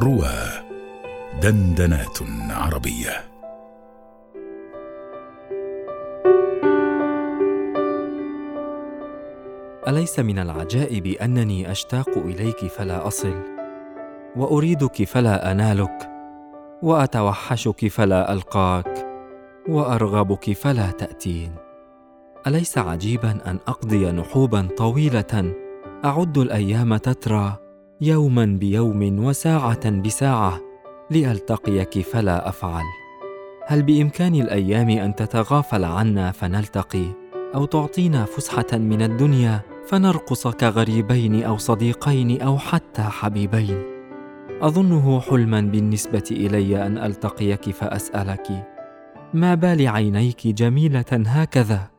روى دندنات عربية. أليس من العجائب أنني أشتاق إليك فلا أصل؟ وأريدك فلا أنالك؟ وأتوحشك فلا ألقاك؟ وأرغبك فلا تأتين؟ أليس عجيبا أن أقضي نحوبا طويلة؟ أعد الأيام تترى؟ يوما بيوم وساعة بساعة لالتقيك فلا أفعل. هل بإمكان الأيام أن تتغافل عنا فنلتقي؟ أو تعطينا فسحة من الدنيا فنرقص كغريبين أو صديقين أو حتى حبيبين؟ أظنه حلما بالنسبة إلي أن ألتقيك فأسألك ما بال عينيك جميلة هكذا؟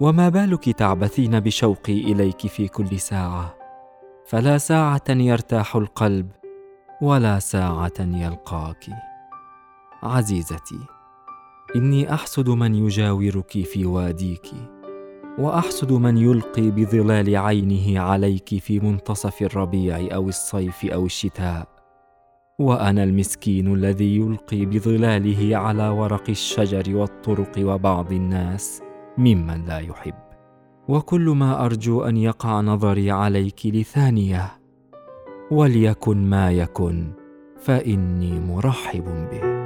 وما بالك تعبثين بشوقي إليك في كل ساعة؟ فلا ساعة يرتاح القلب ولا ساعة يلقاك. عزيزتي إني أحسد من يجاورك في واديك وأحسد من يلقي بظلال عينه عليك في منتصف الربيع أو الصيف أو الشتاء. وأنا المسكين الذي يلقي بظلاله على ورق الشجر والطرق وبعض الناس ممن لا يحب. وكل ما أرجو أن يقع نظري عليك لثانية وليكن ما يكن فإني مرحب به.